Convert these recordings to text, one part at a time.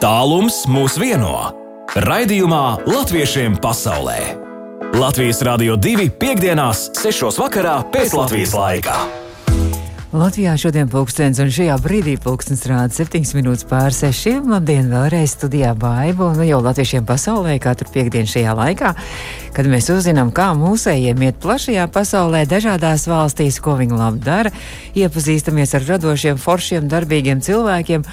Tālums mūs vieno. Raidījumā Latviešiem pasaulē. Latvijas Rādio 2.5.6. pēc Latvijas laika. Latvijā šodien pulkstenis un šajā brīdī pulkstenis rāda 7 minūtes pār 6. Labdien, vēlreiz studijā Baiba un jau latviešiem pasaulē katru piekdienu šajā laikā, kad mēs uzzinām, kā mūsējiem iet plašajā pasaulē, dažādās valstīs, ko viņi labi dara, iepazīstamies ar radošiem, foršiem, darbīgiem cilvēkiem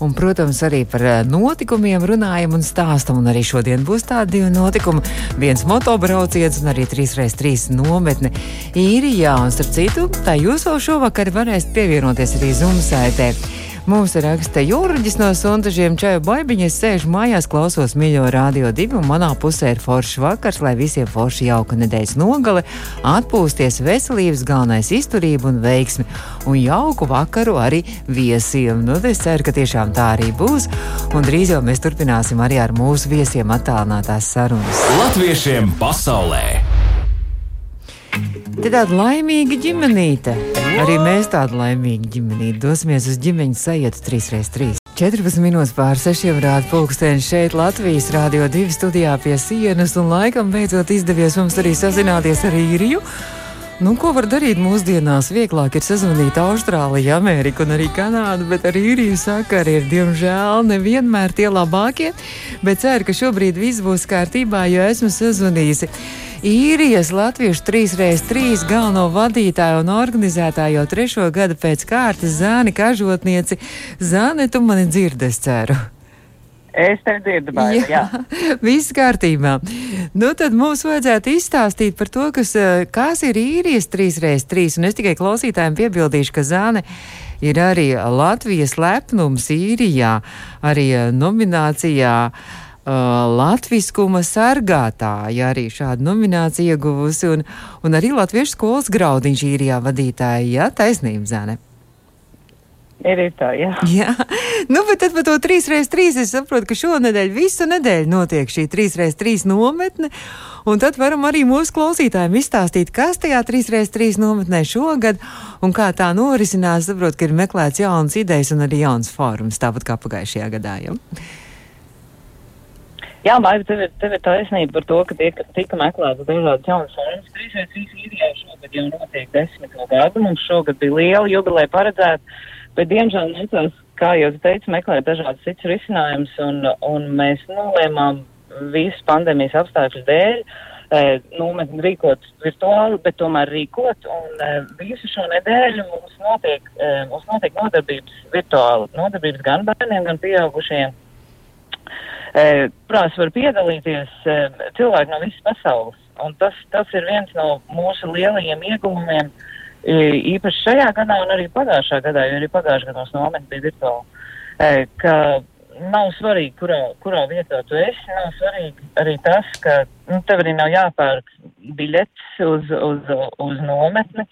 Un, protams, arī par eh, notikumiem runājam un stāstam. Un arī šodien būs tādi divi notikumi. Viens motobrauciens un arī 3x3 nometne īrijā. Un, starp citu, tā jūs vēl šovakar varēsiet pievienoties arī Zumsaitē. Mums raksta jūraģis no sundažiem čaju baibiņa. Es sēžu mājās, klausos mīļo radio divu, un manā pusē ir foršs vakars, lai visiem forši jauka nedēļas nogale, atpūsties veselības, galvenais izturība un veiksmi, un jauku vakaru arī viesiem. Nu, es ceru, ka tiešām tā arī būs, un drīz jau mēs turpināsim arī ar mūsu viesiem attālinātās sarunas. Latviešiem pasaulē! Te tāda laimīga ģimenīte. Arī mēs tādu laimīgu ģimenīti dosimies uz ģimeņa sajūtu 3x3. 14 minūtes pār 6 rāda pulkstenis šeit Latvijas Rādio 2 studijā pie sienas, un laikam beidzot izdevies mums arī sazināties ar īriju. Nu, ko var darīt mūsdienās? Vieglāk ir sazvanīt Austrāliju, Ameriku un arī Kanādu, bet ar īriju sakari ir diemžēl nevienmēr tie labākie. Bet ceru, ka šobrīd viss būs kārtībā, jo esmu sazvanījusi īrijas latviešu 3x3 galveno vadītāju un organizētāju jau trešo gadu pēc kārtas Zāni Kažotnieci. Zāne, tu mani dzirdi, es ceru. Es tevi dzirdu, baigi, jā. jā. Viss kārtībā. Nu, tad mums vajadzētu izstāstīt par to, kas, eh, kas ir īrijas 3x3. Un es tikai klausītājiem piebildīšu, ka Zāne ir arī Latvijas lepnums īrijā, arī eh, nominācijā uh, latviskuma sargātāja arī šādu nomināciju ieguvusi, un, un arī Latviešu skolas graudiņš īrijā vadītāja, jā, taisnība, Zēne. Ir tā, jā. jā. Nu, bet tad par to 3x3 es saprotu, ka šonadēļ visu nedēļu notiek šī 3x3 nometne. Un tad varam arī mūsu klausītājiem izstāstīt, kas tajā 3x3 nometnē šogad un kā tā norisinās. Saprotu, ka ir meklēts jaunas idejas un arī jauns fórums, tāpat kā pagājušajā gadā. Ja? Jā, Maiva, tev, tev ir taisnība par to, ka tiek, tika meklētas dažādas jaunas formas. Trīsreiz trīs īrijā šogad jau notiek desmito gadu. Mums šogad bija liela jubileja paredzēta, bet diemžēl nācās, kā jau es teicu, meklēt dažādas citas risinājumus, un, un mēs nolēmām visu pandēmijas apstākļu dēļ. eh, Nometni rīkot virtuāli, bet tomēr rīkot. Un eh, visu šo nedēļu mums notiek, eh, mums notiek nodarbības virtuāli. Nodarbības gan bērniem, gan pieaugušiem kurās var piedalīties eh, cilvēki no visas pasaules. Un tas, tas ir viens no mūsu lielajiem ieguvumiem, eh, īpaši šajā gadā un arī pagājušā gadā, jo arī pagājušā gadā mums nometne bija virtuāli. Eh, ka nav svarīgi, kurā, kurā vietā tu esi, nav svarīgi arī tas, ka nu, tev arī nav jāpērk biļets uz, uz, uz nometni,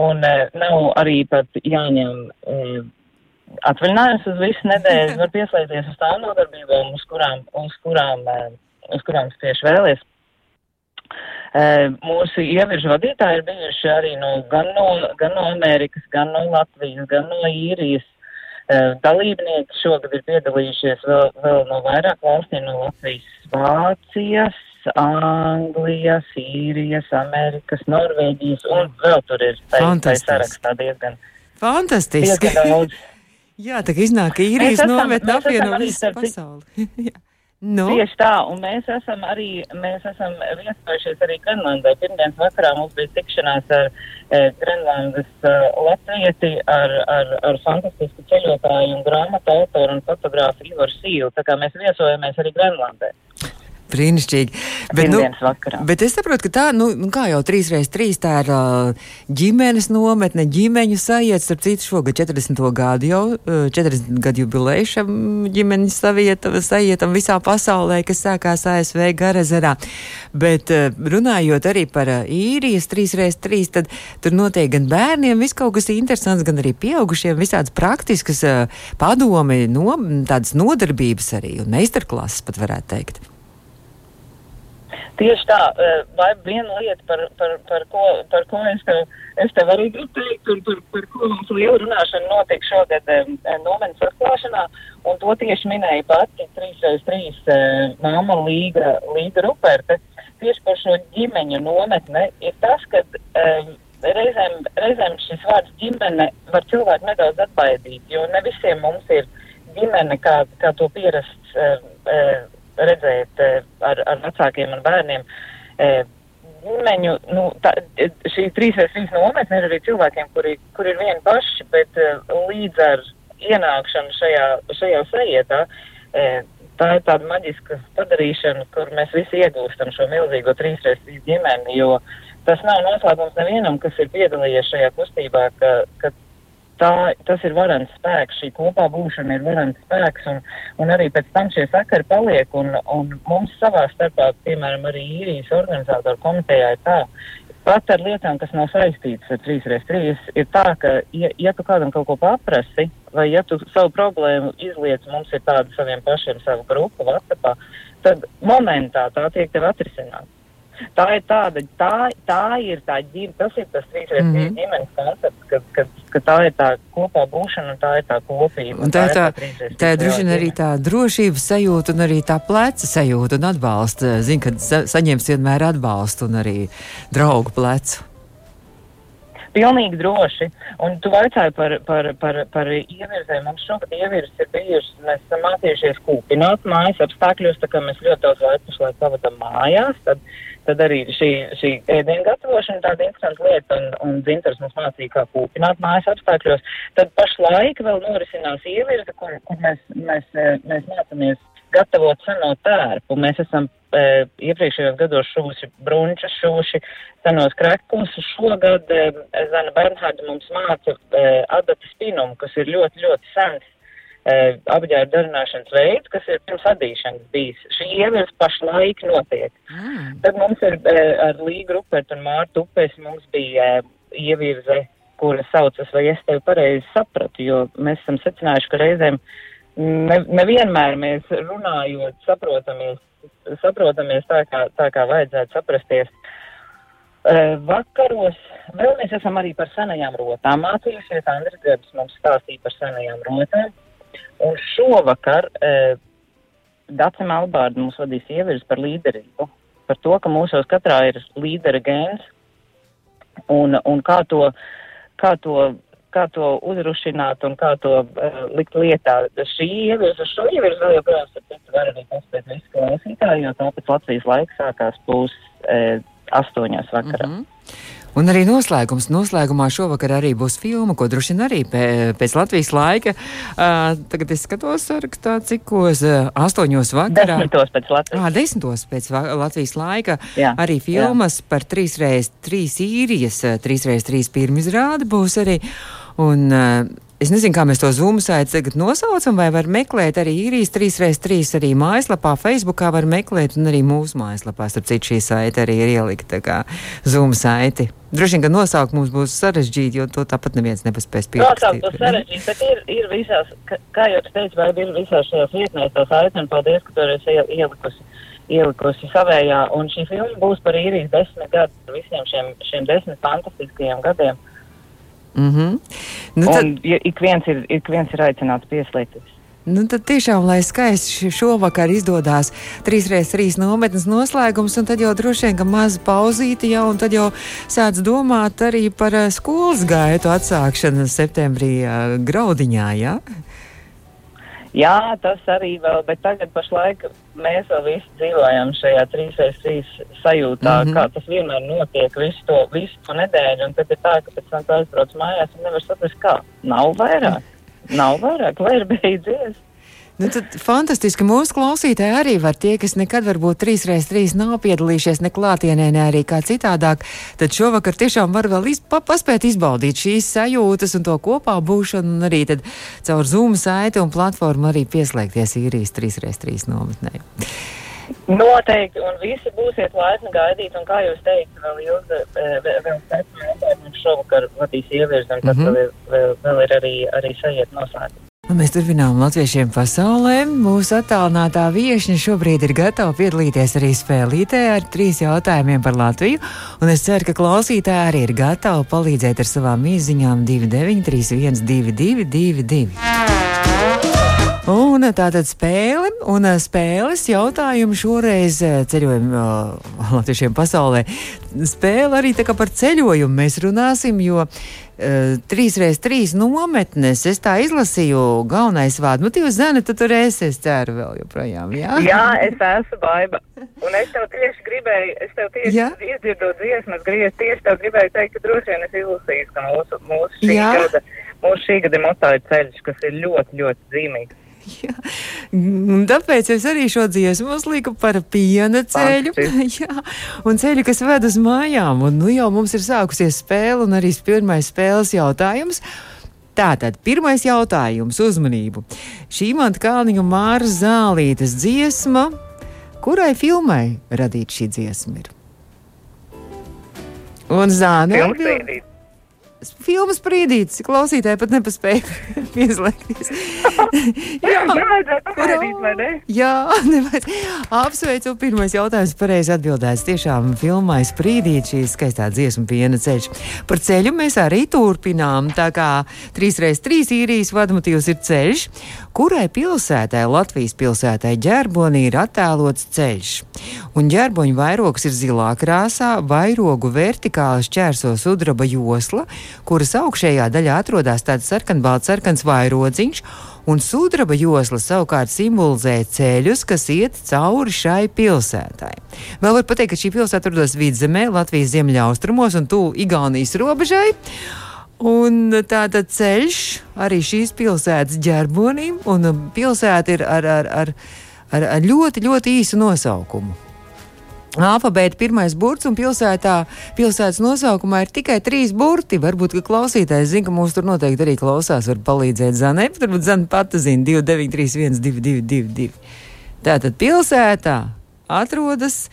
un nav arī pat jāņem. Eh, atvaļinājums uz visu nedēļu, var pieslēgties uz tām nodarbībām, uz kurām, uz kurām, eh, uz kurām es tieši vēlies. Eh, Mūsu ieviržu vadītāji ir bijuši arī no, gan, no, gan no Amerikas, gan no Latvijas, gan no īrijas. Eh, Dalībnieki šogad ir piedalījušies vēl, vēl no vairāk valstīm, no Latvijas, Vācijas, Anglijas, Īrijas, Amerikas, Norvēģijas, un vēl tur ir tā, tā sarakstā diezgan, Fantastiski! diezgan daudz. Jā, tā iznāk, īrijas nometne mēs esam apvieno arī visu pasauli. Jā. nu, Tieši tā, un mēs esam arī, mēs esam viesojušies arī Grenlandē. Pirmdienas vakarā mums bija tikšanās ar e, Grenlandes e, latvieti, ar, ar, ar fantastisku ceļotāju un grāmatu autoru un fotogrāfu Ivaru Sīlu. Tā kā mēs viesojamies arī Grenlandē. Brīnišķīgi. Bet, nu, Pirmdienas vakarā. bet es saprotu, ka tā, nu, nu kā jau 3x3, tā ir uh, ģimenes nometne, ģimeņu sajiet, starp citu, šogad 40. gadu jau, uh, 40 gadu jubileju šam ģimeņu savietam, sajietam visā pasaulē, kas sākās ASV Garezerā. Bet uh, runājot arī par uh, īrijas 3x3, tad tur notiek gan bērniem viss kaut kas interesants, gan arī pieaugušiem visādas praktiskas uh, padomi, no, tādas nodarbības arī un meistarklases pat varētu teikt. Tieši tā, vai viena lieta, par, par, par, ko, par ko es tev, es tev arī gribu teikt, un par, par ko mums liela runāšana notiek šogad nomenas atklāšanā, un to tieši minēja pati 3x3 māma Līga, Līga Ruperte, tieši par šo ģimeņu nometne, ir tas, ka reizēm, reizēm šis vārds ģimene var cilvēku nedaudz atbaidīt, jo ne visiem mums ir ģimene, kā, kā to pierasts. Redzēt eh, ar, ar vecākiem un bērniem. Eh, ģimeņu, nu, tā, šī 3-3 nometne ir arī cilvēkiem, kuri, kuri ir vieni paši, bet eh, līdz ar ienākšanu šajā, šajā sajietā, tā ir tāda maģiska padarīšana, kur mēs visi iegūstam šo milzīgo 3-3 ģimeni, jo tas nav noslēpums nevienam, kas ir piedalījies šajā kustībā, ka, ka tā, tas ir varants spēks, šī kopā būšana ir varants spēks, un, un arī pēc tam šie sakari paliek, un, un mums savā starpā, piemēram, arī īrijas organizātoru komitejā ir tā, pat ar lietām, kas nav saistītas ar 3x3, ir tā, ka, ja, ja tu kādam kaut ko paprasti, vai ja tu savu problēmu izliec, mums ir tāda saviem pašiem, savu grupu, WhatsAppā, tad momentā tā tiek tev atrisināta. Tā ir tāda, tā, tā ir tā ģimene, tas ir tas trīs reizes mm -hmm. ģimenes koncepts, ka, ka, ka tā ir tā kopā būšana un tā ir tā kopība. Un tā, tā, tā, tā, tā ir droši vien arī tā drošības sajūta un arī tā pleca sajūta un atbalsta. Zin, ka sa saņems vienmēr atbalstu un arī draugu plecu. Pilnīgi droši. Un tu vaicāji par, par, par, par ievirzēm. Mums šogad ievirzes ir bijušas. Mēs esam mācījušies kūpināt mājas apstākļos, tā kā mēs ļoti daudz laika pašlaik pavadam mājās. Tad Tad arī šī, šī ēdienu gatavošana ir tāda interesanta lieta, un, un dzintars mums mācīja, kā kūpināt mājas apstākļos. Tad pašlaik vēl norisinās ievirza, kur, kur mēs, mēs, eh, mēs mācāmies gatavot seno tērpu. Mēs esam e, iepriekšējos gados šūši brunčas, šūši senos kreklus. Šogad e, Zana Bernhārda mums māca e, adatas spinumu, kas ir ļoti, ļoti sens apģērba darināšanas veids, kas ir pirms adīšanas bijis. Šī ievirs pašlaik notiek. Mm. Tad mums ir uh, ar Līgu Rupertu un Mārtu Upes mums bija uh, ievirze, kura saucas, vai es tevi pareizi sapratu, jo mēs esam secinājuši, ka reizēm ne, nevienmēr mēs runājot saprotamies, saprotamies tā, kā, tā kā vajadzētu saprasties. Vakaros vēl mēs esam arī par senajām rotām mācījušies. Andris Grebs mums stāstīja par senajām rotām. Un šovakar e, Dācis Melbārds mums vadīs ievirs par līderību, par to, ka mūsos katrā ir līdera gēns un, un kā to, kā to, kā to uzrušināt un kā to uh, likt lietā. Šī ievirza, šo ievirza vēl joprojām, tad var arī paspēt visu klausītāju, jo tāpēc Latvijas laiks sākās pūs e, astoņās vakarā. Mm -hmm. Un arī noslēgums. Noslēgumā šovakar arī būs filma, ko droši vien arī pēc Latvijas laika. Uh, tagad es skatos, sarakstā, cikos uh, astoņos vakarā. Desmitos pēc Latvijas. Ah, desmitos pēc Latvijas laika. Jā, arī filmas jā. par 3x3 īrijas, 3x3 pirmizrādi būs arī. Un, uh, Es nezinu, kā mēs to Zoom saiti tagad nosaucam, vai var meklēt arī īrijas 3x3 arī mājaslapā, Facebookā var meklēt, un arī mūsu mājaslapā, starp citu, šī saite arī ir ielikta kā Zoom saiti. Droši vien, ka nosaukt mums būs sarežģīti, jo to tāpat neviens nepaspēs pierakstīt. Nosaukt būs sarežģīti, bet ir, ir visās, kā jau teicu, vai ir visās šajās vietnēs tā saite, un paldies, ka tur esi ielikusi ielikusi savējā, un šī filma būs par īrijas desmit gadu, par visiem šiem, šiem desmit fantastiskajiem gadiem. Mm -hmm. nu, tad... Un ja ik, viens ir, ik viens ir aicināts pieslēgties. Nu, tad tiešām, lai skaisti šovakar izdodas 3x3 nometnes noslēgums, un tad jau droši vien, ka maza pauzīte jau, un tad jau sāc domāt arī par eh, skolas gaitu atsākšanu septembrī uh, Graudiņā? Ja? Jā, tas arī vēl, bet tagad pašlaik mēs vēl visi dzīvojam šajā 3x3 sajūtā, mm -hmm. kā tas vienmēr notiek visu to, visu to nedēļu, un tad ir tā, ka pēc tam aizbrauc mājās un nevar saprast, kā. Nav vairāk, nav vairāk, vai ir beidzies. Nu, tad fantastiski mūsu klausītāji arī var tie, kas nekad varbūt 3x3 nav piedalījušies ne klātienē, ne arī kā citādāk. Tad šovakar tiešām var vēl iz, pa, paspēt izbaudīt šīs sajūtas un to kopā būšanu, un arī caur Zoom saiti un platformu arī pieslēgties īrijas 3x3 nometnē. Noteikti, un visi būsiet laipni gaidīt, un kā jūs teicat, vēl ilga, vēl, vēl pēc tam šovakar vadīs ievirzam, tad mm -hmm. vēl, vēl, vēl ir arī, arī sajiet noslēgums. Un mēs turpinām latviešiem pasaulē. Mūsu attālinātā viesiņa šobrīd ir gatava piedalīties arī spēlītē ar trīs jautājumiem par Latviju. Un es ceru, ka klausītāji arī ir gatavi palīdzēt ar savām izziņām 2931, 222. Un tā tad spēle, un spēles jautājumu šoreiz ceļojumu uh, latviešiem pasaulē. Spēle arī tā kā par ceļojumu mēs runāsim, jo Uh, trīs reizes trīs nometnes. Es tā izlasīju, galvenais vārds. Nu, jūs zināt, tu tur esi, es ceru, vēl joprojām. Jā, jā es esmu baiva. Un es tev tieši gribēju, es tev tieši jā? iedzirdot dziesmas, griezt tieši tev gribēju teikt, ka droši vien es izlasīju, ka mūsu, mūsu šī jā? gada, mūsu šī gada motāja ceļš, kas ir ļoti, ļoti zīmīgs. Un tāpēc es arī šo dziesmu uzliku par piena ceļu. Jā, un ceļu, kas ved uz mājām. Un nu jau mums ir sākusies spēle, un arī pirmais spēles jautājums. Tātad, pirmais jautājums, uzmanību. Šī man Kalniņa Māra Zālītes dziesma, kurai filmai radīta šī dziesma ir? Un Zāne atbild filmas brīdītis, klausītāji pat nepaspēja pieslēgties. jā, nevajadzētu? Jā, nevajadzētu. Apsveicu, pirmais jautājums pareizi atbildēts. Tiešām filmai sprīdīt šī skaistā dziesma piena ceļš. Par ceļu mēs arī turpinām, tā kā 3x3 īrijas vadmotīvs ir ceļš, kurai pilsētai, Latvijas pilsētai ģerbonī ir attēlots ceļš. Un ģerboņa vairogs ir zilā krāsā, vairogu vertikāli šķērso sudraba josla, kuras augšējā daļā atrodas tāds sarkanbalts sarkans vairodziņš, un sudraba josla savukārt simbolizē ceļus, kas iet cauri šai pilsētai. Vēl var pateikt, ka šī pilsēta atrodas vidzemē, Latvijas ziemeļaustrumos un tuvu Igaunijas robežai. Un tātad ceļš arī šīs pilsētas ģerbonim, un pilsēta ir ar, ar, ar, ar, ar ļoti, ļoti īsu nosaukumu. Alfabēta pirmais burts un pilsētā, pilsētas nosaukumā ir tikai trīs burti. Varbūt, ka klausītājs zina, ka mūs tur noteikti arī klausās, var palīdzēt bet varbūt Zana pati zina 2931 222. Tātad pilsētā atrodas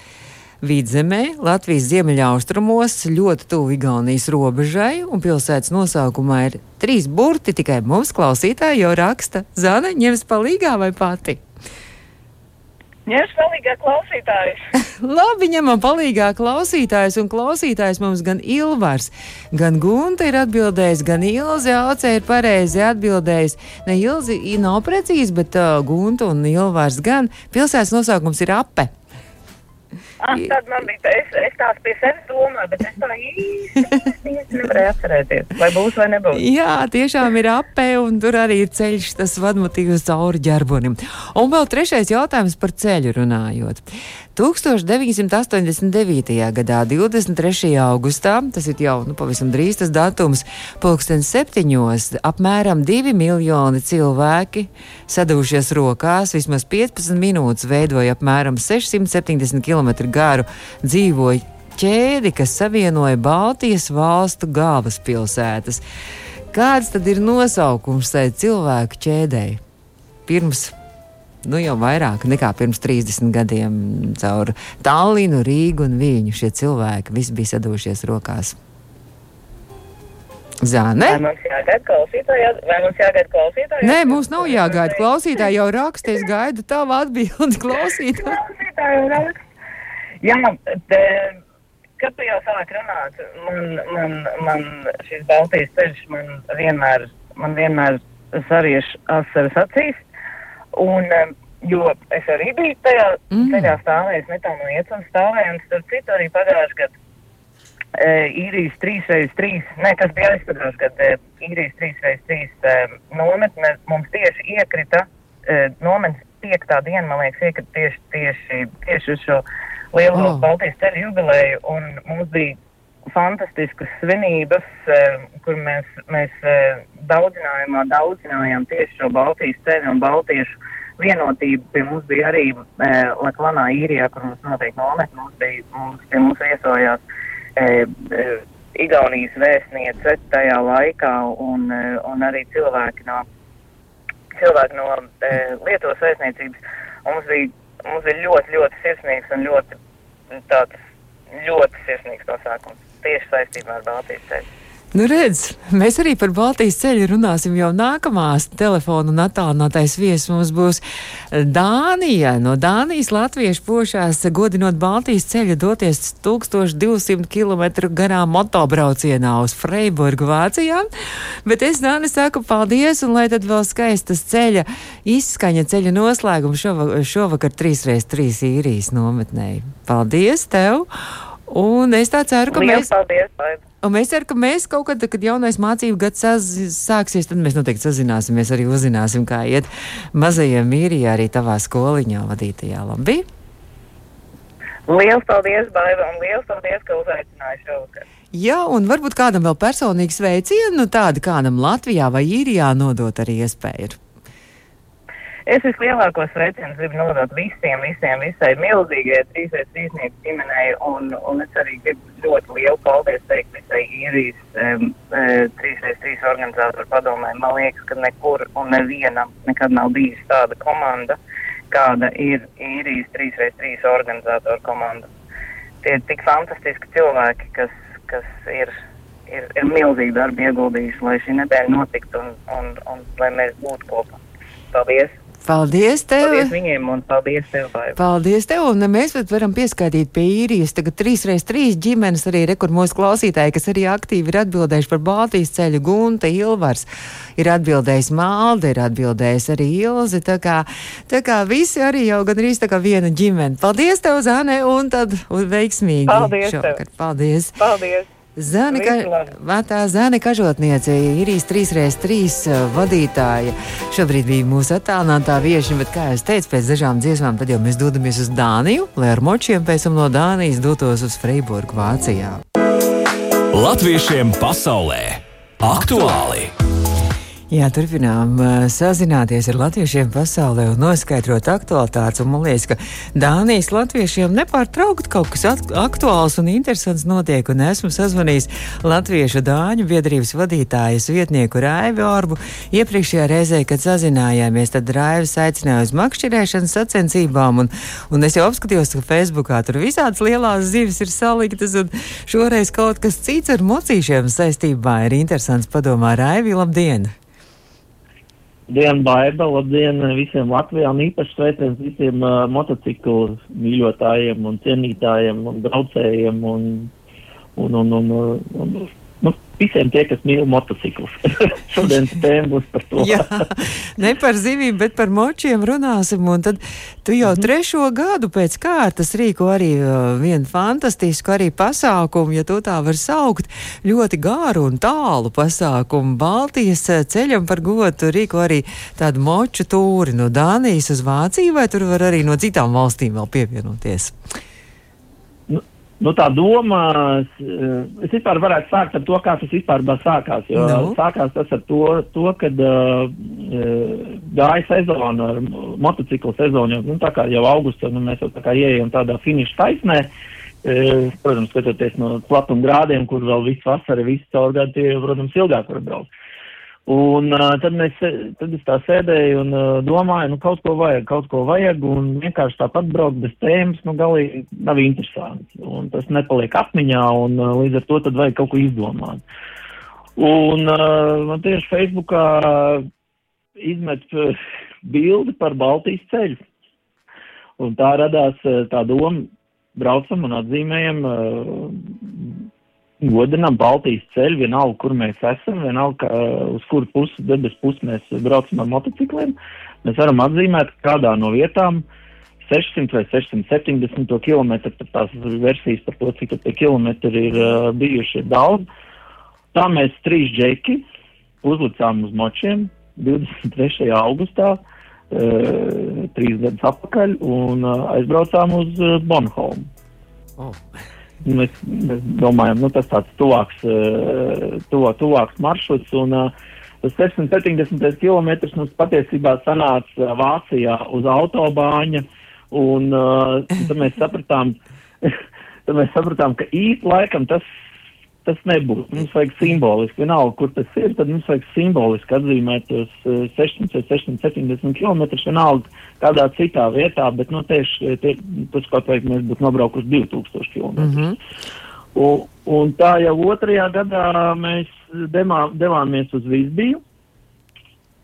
vidzemē, Latvijas ziemeļaustrumos, ļoti tuvu Igaunijas robežai, un pilsētas nosaukumā ir trīs burti, tikai mums klausītāji jau raksta Zana, ņems palīgā vai pati? Ņemšu palīgā klausītājus. Labi, ņemam palīgā klausītājus, un klausītājs mums gan Ilvars, gan Gunta ir atbildējis, gan Ilze Alce ir pareizi atbildējis. Ne Ilzi nav precīzi, bet uh, Gunta un Ilvars gan. Pilsētas nosaukums ir Ape. Ah, tad man bija, es, es tās pie sevis domāju, bet es tā īsti nevarēju atcerēties, vai būs vai nebūs. Jā, tiešām ir apē, un tur arī ir ceļš, tas vadmotīvs cauri ģerbonim. Un vēl trešais jautājums par ceļu runājot. 1989. gadā, 23. augustā, tas ir jau nu, pavisam drīz tas datums, pulksten septiņos, apmēram 2 miljoni cilvēki sadūšies rokās, vismaz 15 minūtes veidoja apmēram 670 km garu dzīvoja ķēdi, kas savienoja Baltijas valstu galvaspilsētas. Kāds tad ir nosaukums tai cilvēku ķēdēji? Pirms nu, jau vairāk nekā pirms 30 gadiem caur Tallinu, Rīgu un Viņu šie cilvēki visi bija sadošies rokās. Zāne? Vai mums jāgaida klausītāji? Klausītāji? Nē, mums nav jāgaida klausītāji. Jau raksta, es gaidu tavu atbildi klausītāji. Jā, te, kad tu jau sāk runāt, man, man, man šis Baltijas ceļš man vienmēr, man vienmēr sariež asaras acīs. Un, jo es arī biju tajā mm. ceļā stāvējis, netālu no iecam stāvēju, un starp citu arī pagājuši gadu e, īrijas 3x3, ne, kas bija aizpagājuši gadu, e, īrijas 3x3 e, nometne mums tieši iekrita, e, nometnes piektā diena, man liekas, iekrita tieši, tieši, tieši uz šo lielo oh. Baltijas ceļu jubileju, un mums bija fantastiskas svinības, eh, kur mēs, mēs eh, daudzinājumā daudzinājām tieši šo Baltijas ceļu un Baltiešu vienotību. Pie mums bija arī eh, Leklanā īrijā, kur mums notiek nometne, mums bija, mums, pie mums viesojās eh, eh, Igaunijas vēstniece tajā laikā un, un arī cilvēki no, cilvēki no eh, Lietuvas vēstniecības. Mums bija mums ir ļoti, ļoti sirsnīgs un ļoti tāds ļoti sirsnīgs nosaukums tieši saistībā ar Baltijas ceļu. Nu, redz, mēs arī par Baltijas ceļu runāsim jau nākamās telefonu un attālinātais viesis mums būs Dānija. No Dānijas latviešu pošās godinot Baltijas ceļu doties 1200 km garā motobraucienā uz Freiburgu Vācijā. Bet es Dāni saku paldies un lai tad vēl skaistas ceļa izskaņa ceļa noslēguma šova, šovakar 3x3 īrijas nometnē. Paldies tev! Un es tā ceru, ka Liels mēs. paldies, Baiba. Un mēs ceram, ka mēs kaut kad, kad jaunais mācību gads sāksies, tad mēs noteikti sazināsimies, arī uzzināsim, kā iet mazajiem mīrijā arī tavā skoliņā vadītajā. Labi? Liels paldies, Baiba, un liels paldies, ka uzaicināji šovakar. Jā, un varbūt kādam vēl personīgi sveicienu, nu tādu kādam Latvijā vai Īrijā nodot arī iespēju. Es vislielākos sveicienus gribu nodot visiem, visiem, visai milzīgajai trīsreiz trīsnieku ģimenei, un, un es arī gribu ļoti lielu paldies teikt visai īrijas um, trīsreiz trīs organizātoru padomē. Man liekas, ka nekur un nevienam nekad nav bijusi tāda komanda, kāda ir īrijas trīsreiz trīs organizātoru komanda. Tie ir tik fantastiski cilvēki, kas, kas ir, ir, ir milzīgi darbi ieguldījuši, lai šī nedēļa notiktu un, un, un lai mēs būtu kopā. Paldies! Paldies tev! Paldies viņiem un paldies tev, Baiba. Paldies tev, un mēs varam pieskaitīt pie īrijas. Tagad trīs reiz trīs ģimenes arī rekur mūsu klausītāji, kas arī aktīvi ir atbildējuši par Baltijas ceļu. Gunta, Ilvars ir atbildējis Malda, ir atbildējis arī Ilzi. Tā kā, tā kā visi arī jau gan arī tā kā viena ģimene. Paldies tev, Zane, un tad un veiksmīgi. Paldies tev. šovakar. Paldies! Paldies! Zani, ka. Vētā Zani Kažotniece, Irijas 3x3 vadītāja. Šobrīd bija mūsu attālinātā viešņa, bet, kā jau teicu, pēc dažām dziesmām, tad jau mēs dodamies uz Dāniju, lai ar močiem pēc tam no Dānijas dotos uz Freiburgu, Vācijā. Latviešiem pasaulē aktuāli! Jā, turpinām sazināties ar latviešiem pasaulē un noskaidrot aktualitātes. Un Man liekas, ka Dānijas latviešiem nepārtraukti kaut kas aktuāls un interesants notiek. Un esmu sazvanījis Latviešu dāņu biedrības vadītājas vietnieku Raivu Orbu. Iepriekšējā reizē, kad sazinājāmies, tad Raivs aicināja uz makšķerēšanas sacensībām. Un, un es jau apskatījos, ka Facebookā tur visādas lielās zivis ir saliktas. Un šoreiz kaut kas cits ar mocīšiem saistībā ir interesants. Padomā, Raivi, labdien! Dienu, Baiba, labdien visiem Latvijā un īpaši sveiciens visiem uh, motociklu mīļotājiem un cienītājiem un braucējiem un, un, un, un, un, un nu, visiem tie, kas mīl motociklus. Šodienas tēma būs par to. Jā, ne par zivīm, bet par močiem runāsim. Un tad tu jau trešo gadu pēc kārtas rīko arī uh, vienu fantastisku arī pasākumu, ja to tā var saukt, ļoti gāru un tālu pasākumu. Baltijas uh, ceļam par godu rīko arī tādu moču tūri no Dānijas uz Vāciju, vai tur var arī no citām valstīm vēl pievienoties? Nu, tā doma, es, es vispār varētu sākt ar to, kā tas vispār sākās. Jo Nu. sākās tas ar to, to kad uh, gāja sezona, ar motociklu sezonu. Nu, tā kā jau augustā nu, mēs jau tā kā ieejam tādā finiša taisnē. Uh, protams, skatoties no platuma grādiem, kur vēl viss vasara, viss caur gadu, tie, protams, ilgāk var braukt. Un uh, tad, mēs, tad es tā sēdēju un uh, domāju, nu kaut ko vajag, kaut ko vajag, un vienkārši tāpat braukt bez tēmas, nu galīgi nav interesanti. Un tas nepaliek atmiņā, un uh, līdz ar to tad vajag kaut ko izdomāt. Un uh, man tieši Facebookā izmet uh, bildi par Baltijas ceļu. Un tā radās uh, tā doma, braucam un atzīmējam uh, godinām Baltijas ceļu, vienalga, kur mēs esam, vienalga, uh, uz kuru pusi, debes pusi mēs braucam ar motocikliem. Mēs varam atzīmēt kādā no vietām 600 vai 670 km, tad tās versijas par to, cik tie kilometri ir uh, bijuši, daudz. Tā mēs trīs džeki uzlicām uz močiem 23. augustā, uh, trīs gadus atpakaļ, un uh, aizbraucām uz uh, Bonholmu. Oh. Mēs, mēs domājam, nu, tas tāds tuvāks, uh, tuvā, tuvāks maršruts. Un, tas 670 km mums patiesībā sanāca uh, Vācijā uz autobāņa. Un uh, tad mēs sapratām, tad mēs sapratām, ka īsti laikam tas, tas nebūs. Mums vajag simboliski, vienalga, kur tas ir, tad mums vajag simboliski atzīmēt tos uh, 600 vai 670 km, vienalga kādā citā vietā, bet nu, tieši tie, tas kaut vai mēs būtu nobraukuši 2000 km. Mm -hmm. Un, un tā jau otrajā gadā mēs demā, devāmies uz Vīsbiju,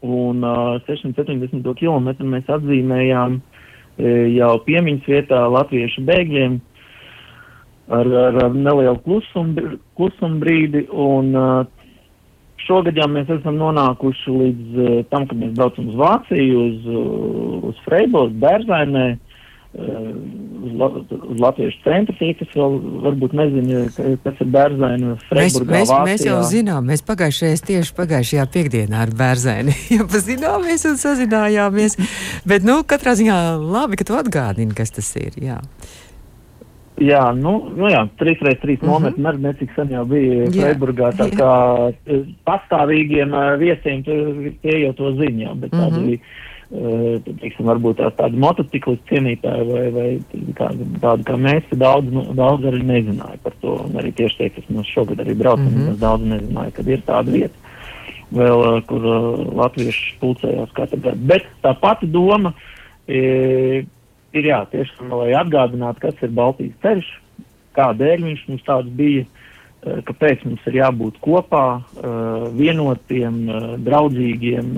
un uh, 670 km mēs atzīmējām e, jau piemiņas vietā latviešu bēgļiem ar, ar, ar nelielu klusumu, klusumu brīdi, un šogad jau mēs esam nonākuši līdz tam, ka mēs braucam uz Vāciju, uz, uz Freiburgu, Bērzainē, uz, la, uz Latviešu centru, tie, kas vēl varbūt nezina, kas ir bērzaini mēs, mēs, Vācijā. mēs jau zinām, mēs pagājušajā tieši pagājušajā piekdienā ar bērzaini jau pazināmies un sazinājāmies, bet, nu, katrā ziņā labi, ka tu atgādini, kas tas ir, jā. Jā, nu, nu jā, 3x3 Mhm. nometni -hmm. arī necik sen jau bija Freiburgā, tā jā. kā eh, pastāvīgiem eh, viesiem tie jau to zina, jā, bet tādi, Mhm. eh, teiksim, varbūt tā- tādi motociklisti cienītāji vai, vai kādi, tādi kā mēs, daudz, nu, daudz arī nezināja par to, un arī tieši tie, kas mums šogad arī brauc, mm Mhm. -hmm. daudz nezināja, kad ir tāda vieta vēl, kur latvieši pulcējās katru gadu. Bet tā pati doma e, ir jā, tiešām, lai atgādinātu, kas ir Baltijas ceļš, kādēļ viņš mums tāds bija, eh, kāpēc mums ir jābūt kopā, eh, vienotiem, eh, draudzīgiem,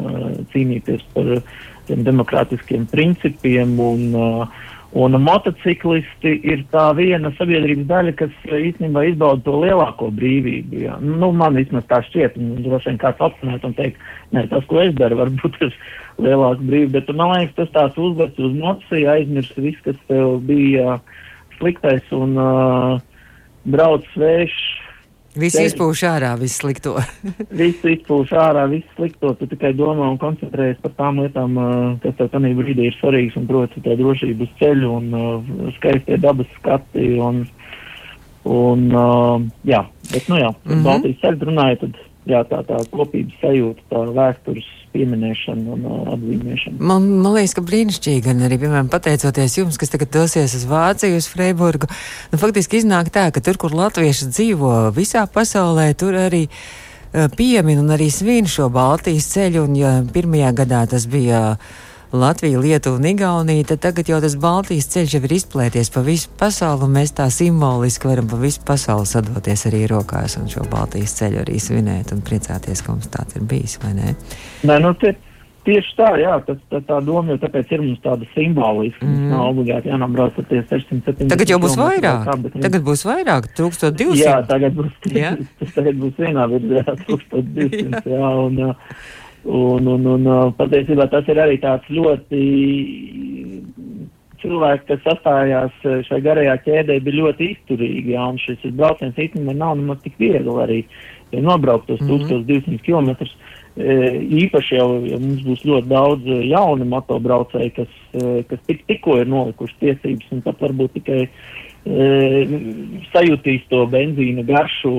cīnīties par tiem demokrātiskiem principiem. Un, un motociklisti ir tā viena sabiedrības daļa, kas īstenībā izbauda to lielāko brīvību. Jā. Nu, man vismaz tā šķiet, un droši vien kāds apspriest un teikt, nē, tas, ko es daru, varbūt ir lielāka brīvība, bet man liekas, tas tāds uzvērts uz nociju, aizmirst viss, kas tev bija sliktais un uh, brauc svešs. Viss izpūš ārā, viss slikto. Viss izpūš ārā, viss slikto. Tu tikai domā un koncentrējies par tām lietām, kas tev tajā brīdī ir svarīgas, un proti, tā drošība uz ceļu un uh, skaistie dabas skati. Un, un, uh, jā, bet, nu jā, par Mhm. Baltijas ceļu runājot, tad jā, tā, tā kopības sajūta, tā vēstures pieminēšana un uh, atzīmēšana. Man, man liekas, ka brīnišķīgi, un arī, piemēram, pateicoties jums, kas tagad dosies uz Vāciju, uz Freiburgu, nu, faktiski iznāk tā, ka tur, kur latvieši dzīvo visā pasaulē, tur arī uh, piemin un arī svin šo Baltijas ceļu, un ja pirmajā gadā tas bija Latvija, Lietuva un Igaunija, tad tagad jau tas Baltijas ceļš jau ir izplēties pa visu pasauli, un mēs tā simboliski varam pa visu pasauli sadoties arī rokās un šo Baltijas ceļu arī svinēt un priecāties, ka mums tāds ir bijis, vai ne? Nē, nu, tie, tieši tā, jā, tas, tā, tā doma jau tāpēc ir mums tāda simboliska. Mm. Mm. Nav obligāti jānobrauc ar tie 670. Tagad jau būs vairāk. kā, bet, nu, Tagad būs vairāk, 1200. Jā, tagad būs, Jā? tas tagad būs vienā virzienā, 1200. jā, un, uh, un, un, un uh, patiesībā tas ir arī tāds ļoti cilvēki, kas sastājās uh, šai garajā ķēdē, bija ļoti izturīgi. Jā, un šis brauciens īstenībā nav nemaz tik viegli arī ja nobraukt tos Mhm. 1200 km. Īpaši jau ja mums būs ļoti daudz uh, jaunu motobraucēju, kas, kas tik, tikko ir nolikuši tiesības un pat varbūt tikai uh, sajutīs to benzīna garšu.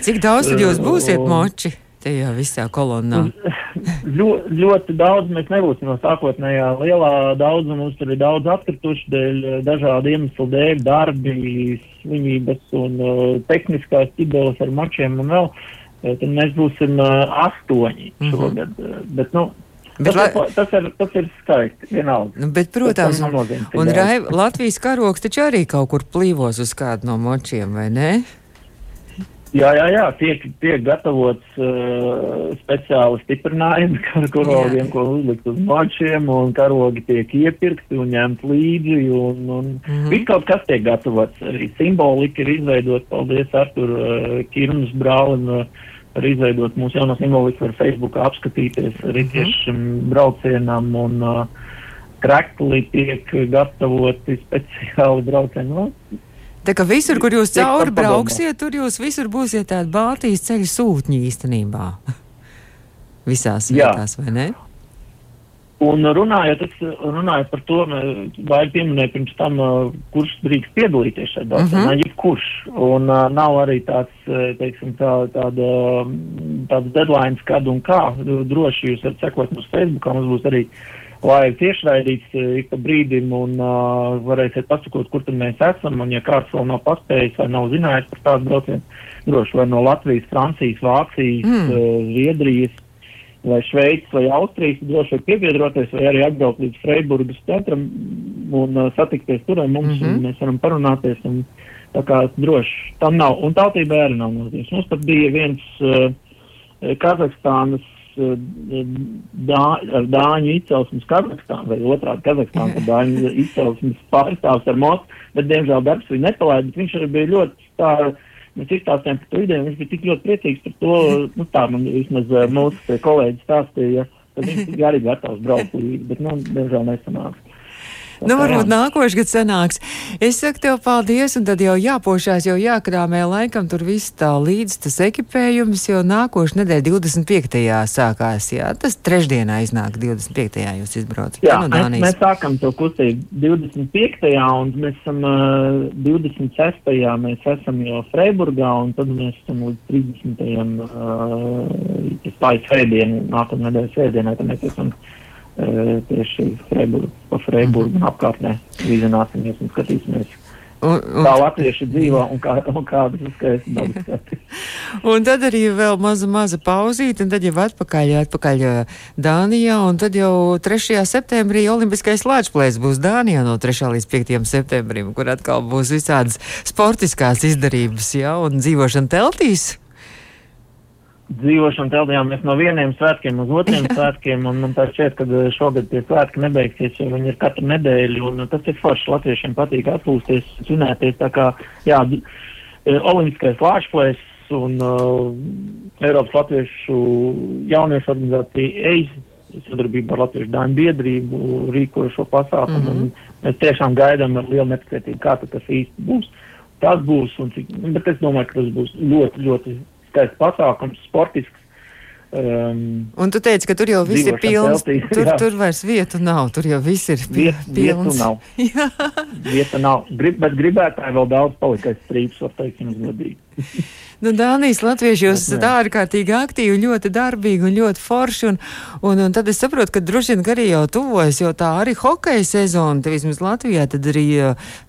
Cik daudz tad jūs būsiet moči tajā visā kolonnā? Ļo, ļoti daudz mēs nebūsim no sākotnējā lielā daudza. Mums tur ir daudz atkrituši dēļ eh, dažādu iemeslu dēļ, darbi, slimības un uh, tehniskās ķibeles ar mačiem un vēl. Eh, Tad mēs būsim uh, astoņi Mhm. šogad. eh, Bet, nu, Bet tas, ir, tas, ir, tas ir skaisti, vienalga. Nu, bet, protams, Tas un daudz. Rai, Latvijas karoks taču arī kaut kur plīvos uz kādu no močiem, vai ne? Jā, jā, jā, tiek, tiek gatavots uh, speciāli stiprinājumi kar karogiem, ko uzlikt uz mačiem, un karogi tiek iepirkti un ņemt līdzi, un, un mm. -hmm. viss kaut kas tiek gatavots. Arī simbolika ir izveidota, paldies Artur uh, Kirmas brālim, uh, par izveidot mūsu jauno simboliku, var Facebookā apskatīties arī Mhm. tieši šim braucienam, un uh, krekli tiek gatavoti speciāli braucieni. Nu, Tā kā visur, kur jūs cauri brauksiet, tur jūs visur būsiet tādi Baltijas ceļu sūtņi īstenībā. Visās Jā. vietās, vai ne? Un runājot, runājot par to, vai pieminēju pirms tam, uh, kurš drīkst piedalīties šajā Mhm. uh -huh. jebkurš. Un uh, nav arī tāds, uh, teiksim, tā, tāda, tāds deadline, kad un kā. Droši jūs varat sekot mūsu Facebookā, mums būs arī live tiešraidīts uh, ik pa brīdim un uh, varēsiet pasakot, kur tad mēs esam. Un ja kāds vēl nav paspējis vai nav zinājis par tādu braucienu, droši vai no Latvijas, Francijas, Vācijas, Mm. uh, Zviedrijas vai Šveices vai Austrijas, droši vien piebiedroties vai arī atbraukt līdz Freiburgas centram. un uh, satikties tur ar mums, mm. -hmm. un mēs varam parunāties. Un, tā kā droši tam nav, un tautība arī nav nozīmes. Mums pat bija viens uh, Kazahstānas dā, ar dāņu izcelsmes Kazahstānu, vai otrādi Kazahstānu ar dāņu izcelsmes pārstāvs ar motu, bet diemžēl darbs viņu nepalaida, bet viņš arī bija ļoti tā. Mēs izstāstījām par to ideju, viņš bija tik ļoti priecīgs par to, nu tā man vismaz uh, mūsu kolēģi stāstīja, ka viņš arī gatavs braukt līdzi, bet, nu, diemžēl nesanāca. Tā Nu, varbūt nākošais gads sanāks. Es saku tev paldies, un tad jau jāpošās, jau jākrāmē laikam tur viss tā līdz tas ekipējums, jo nākošais nedēļa 25. sākās, jā. Tas trešdienā iznāk 25. jūs izbraucat. Jā, no mēs, Dānijas. mēs sākam to kustību 25. un mēs esam uh, 26. mēs esam jau Freiburgā un tad mēs esam līdz 30. Uh, tas pāri svētdienu, nākamā nedēļa svētdienā, tad mēs esam uh, tieši Freiburg, pa Freiburgu un apkārtnē vizināsimies un skatīsimies, Un, kā un, latvieši dzīvo un, kā, un kādas ir skaistas dabas un tad arī vēl maza, maza pauzīte, un tad jau atpakaļ, atpakaļ ā, Dānijā, un tad jau 3. septembrī Olimpiskais lāčplēs būs Dānijā no 3. līdz 5. septembrim, kur atkal būs visādas sportiskās izdarības, jā, un dzīvošana teltīs. Dzīvošanu teltījām mēs no vieniem svētkiem uz otriem svētkiem, un man tā šķiet, ka eh, šogad tie svētki nebeigsies, jo viņi ir katru nedēļu, un tas ir forši. Latviešiem patīk atpūsties, svinēties, tā kā, jā, eh, olimpiskais lāčplēs un uh, Eiropas Latviešu jauniešu organizācija EIS sadarbībā ar Latviešu dāņu biedrību rīkoja šo pasākumu, mm -hmm. un mēs tiešām gaidām ar lielu nepacietību, kā tas īsti būs. Tas būs, un cik, bet es domāju, ka tas būs ļoti, ļoti skaists pasākums, sportisks. Um, Un tu teici, ka tur jau viss ir pilns. teltīs, Tur, jā. tur vairs vietu nav, tur jau viss ir pi- Viet, vietu pilns. nav. Jā. Vieta nav. Grib, bet gribētāji vēl daudz palikais strīps, var teikt, jums godīgi. Nu, Dānijas latvieši jūs esat ārkārtīgi aktīvi, ļoti darbīgi un ļoti forši. Un, un, un tad es saprotu, ka droši vien arī jau tuvojas, jo tā arī hokeja sezona, vismaz Latvijā, tad arī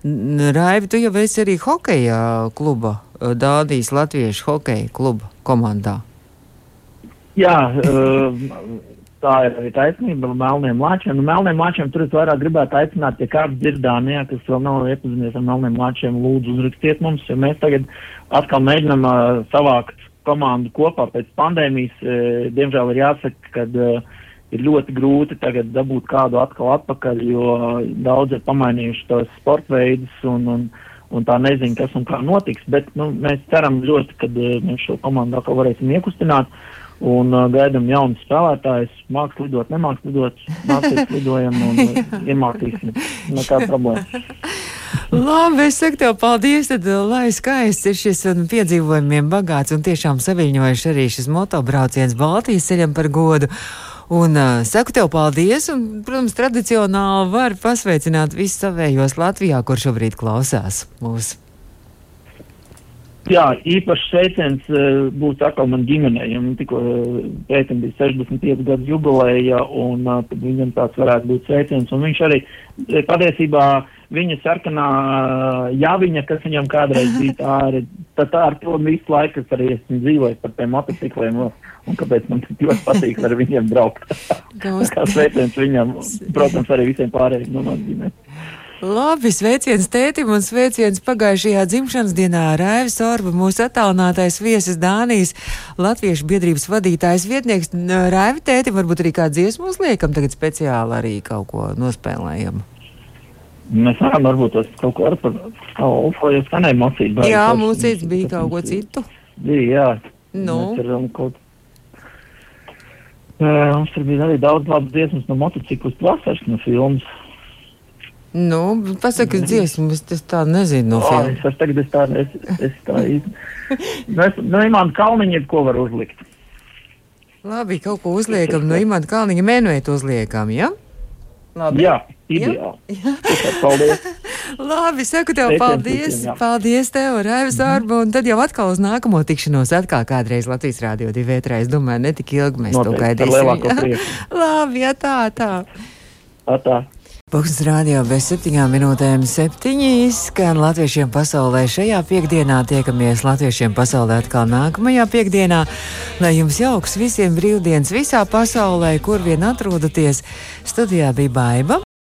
Raivi, tu jau esi arī hokeja kluba, Dānijas latviešu hokeja kluba komandā. Jā, uh, tā ir arī taisnība ar melniem lāčiem. Nu, melniem lāčiem tur es vairāk gribētu aicināt, ja kāds dzirdānijā, kas vēl nav iepazinies ar melniem lāčiem, lūdzu uzrakstiet mums, jo mēs tagad atkal mēģinam uh, savākt komandu kopā pēc pandēmijas. Uh, diemžēl ir jāsaka, ka uh, ir ļoti grūti tagad dabūt kādu atkal atpakaļ, jo uh, daudz ir pamainījuši tos sporta veidus un, un, un tā nezinu, kas un kā notiks. Bet nu, mēs ceram ļoti, ka uh, mēs šo komandu atkal varēsim iekustināt. Un uh, gaidām jaunu spēlētāju, mākslinieks lidot, nemākslinieks lidot, mākslinieks lidojam un uh, iemācīsim. Nekāda problēma. Labi, es saku tev paldies, tad uh, lai skaists ir šis un piedzīvojumiem bagāts un tiešām saviņojuši arī šis motobrauciens Baltijas ceļam par godu. Un uh, saku tev paldies, un, protams, tradicionāli var pasveicināt visus savējos Latvijā, kur šobrīd klausās mūsu. Jā, īpašs sveiciens uh, būs atkal man ģimenei. Viņam tikko pētam bija 65 gadu jubileja, un uh, tad viņam tāds varētu būt sveiciens. Un viņš arī eh, patiesībā viņa sarkanā jāviņa, kas viņam kādreiz bija tā, arī, tā, tā ar to visu laiku, kas arī esmu dzīvojis par tiem motocikliem, un, kāpēc man tik ļoti patīk ar viņiem braukt. Kā sveiciens viņam, protams, arī visiem pārējiem no manas ģimenes. Labi, sveiciens tētim un sveiciens pagājušajā dzimšanas dienā Raivis Orba, mūsu attālinātais viesis Dānijas Latviešu biedrības vadītājs vietnieks. Raivi tēti, varbūt arī kādu dziesmu uzliekam, tagad speciāli arī kaut ko nospēlējam. Mēs varam varbūt tos kaut ko ar par Alfa, jo skanēja mocīt. Jā, mums cits bija kaut ko citu. Bija, jā. Nu? Mēs varam kaut Uh, mums tur bija arī daudz labas dziesmas no motociklu vasaras no filmas. Nu, pasaka dziesmu, es tas tā nezinu no filmas. es, es tagad es tā, es, es tā īsti. Nu, es, nu, Imāna Kalniņa, ko var uzlikt. Labi, kaut ko uzliekam no Imanta Kalniņa menuētu uzliekam, ja? Labi. Jā, ideāli. Tikai Paldies. Labi, saku tev Sveiciens paldies. visiem, jā. Paldies tev, Raivis Orba, un tad jau atkal uz nākamo tikšanos, atkal kādreiz Latvijas Rādio 2 vētrā. Es domāju, ne tik ilgi mēs to Noteikti, ar gaidīsim. jā. Labi, ja tā, tā. Atā. Pūkstens rādio bez septiņām minūtēm septiņi skan latviešiem pasaulē. Šajā piekdienā tiekamies latviešiem pasaulē atkal nākamajā piekdienā. Lai jums jauks visiem brīvdienas visā pasaulē, kur vien atrodaties. Studijā bija Baiva.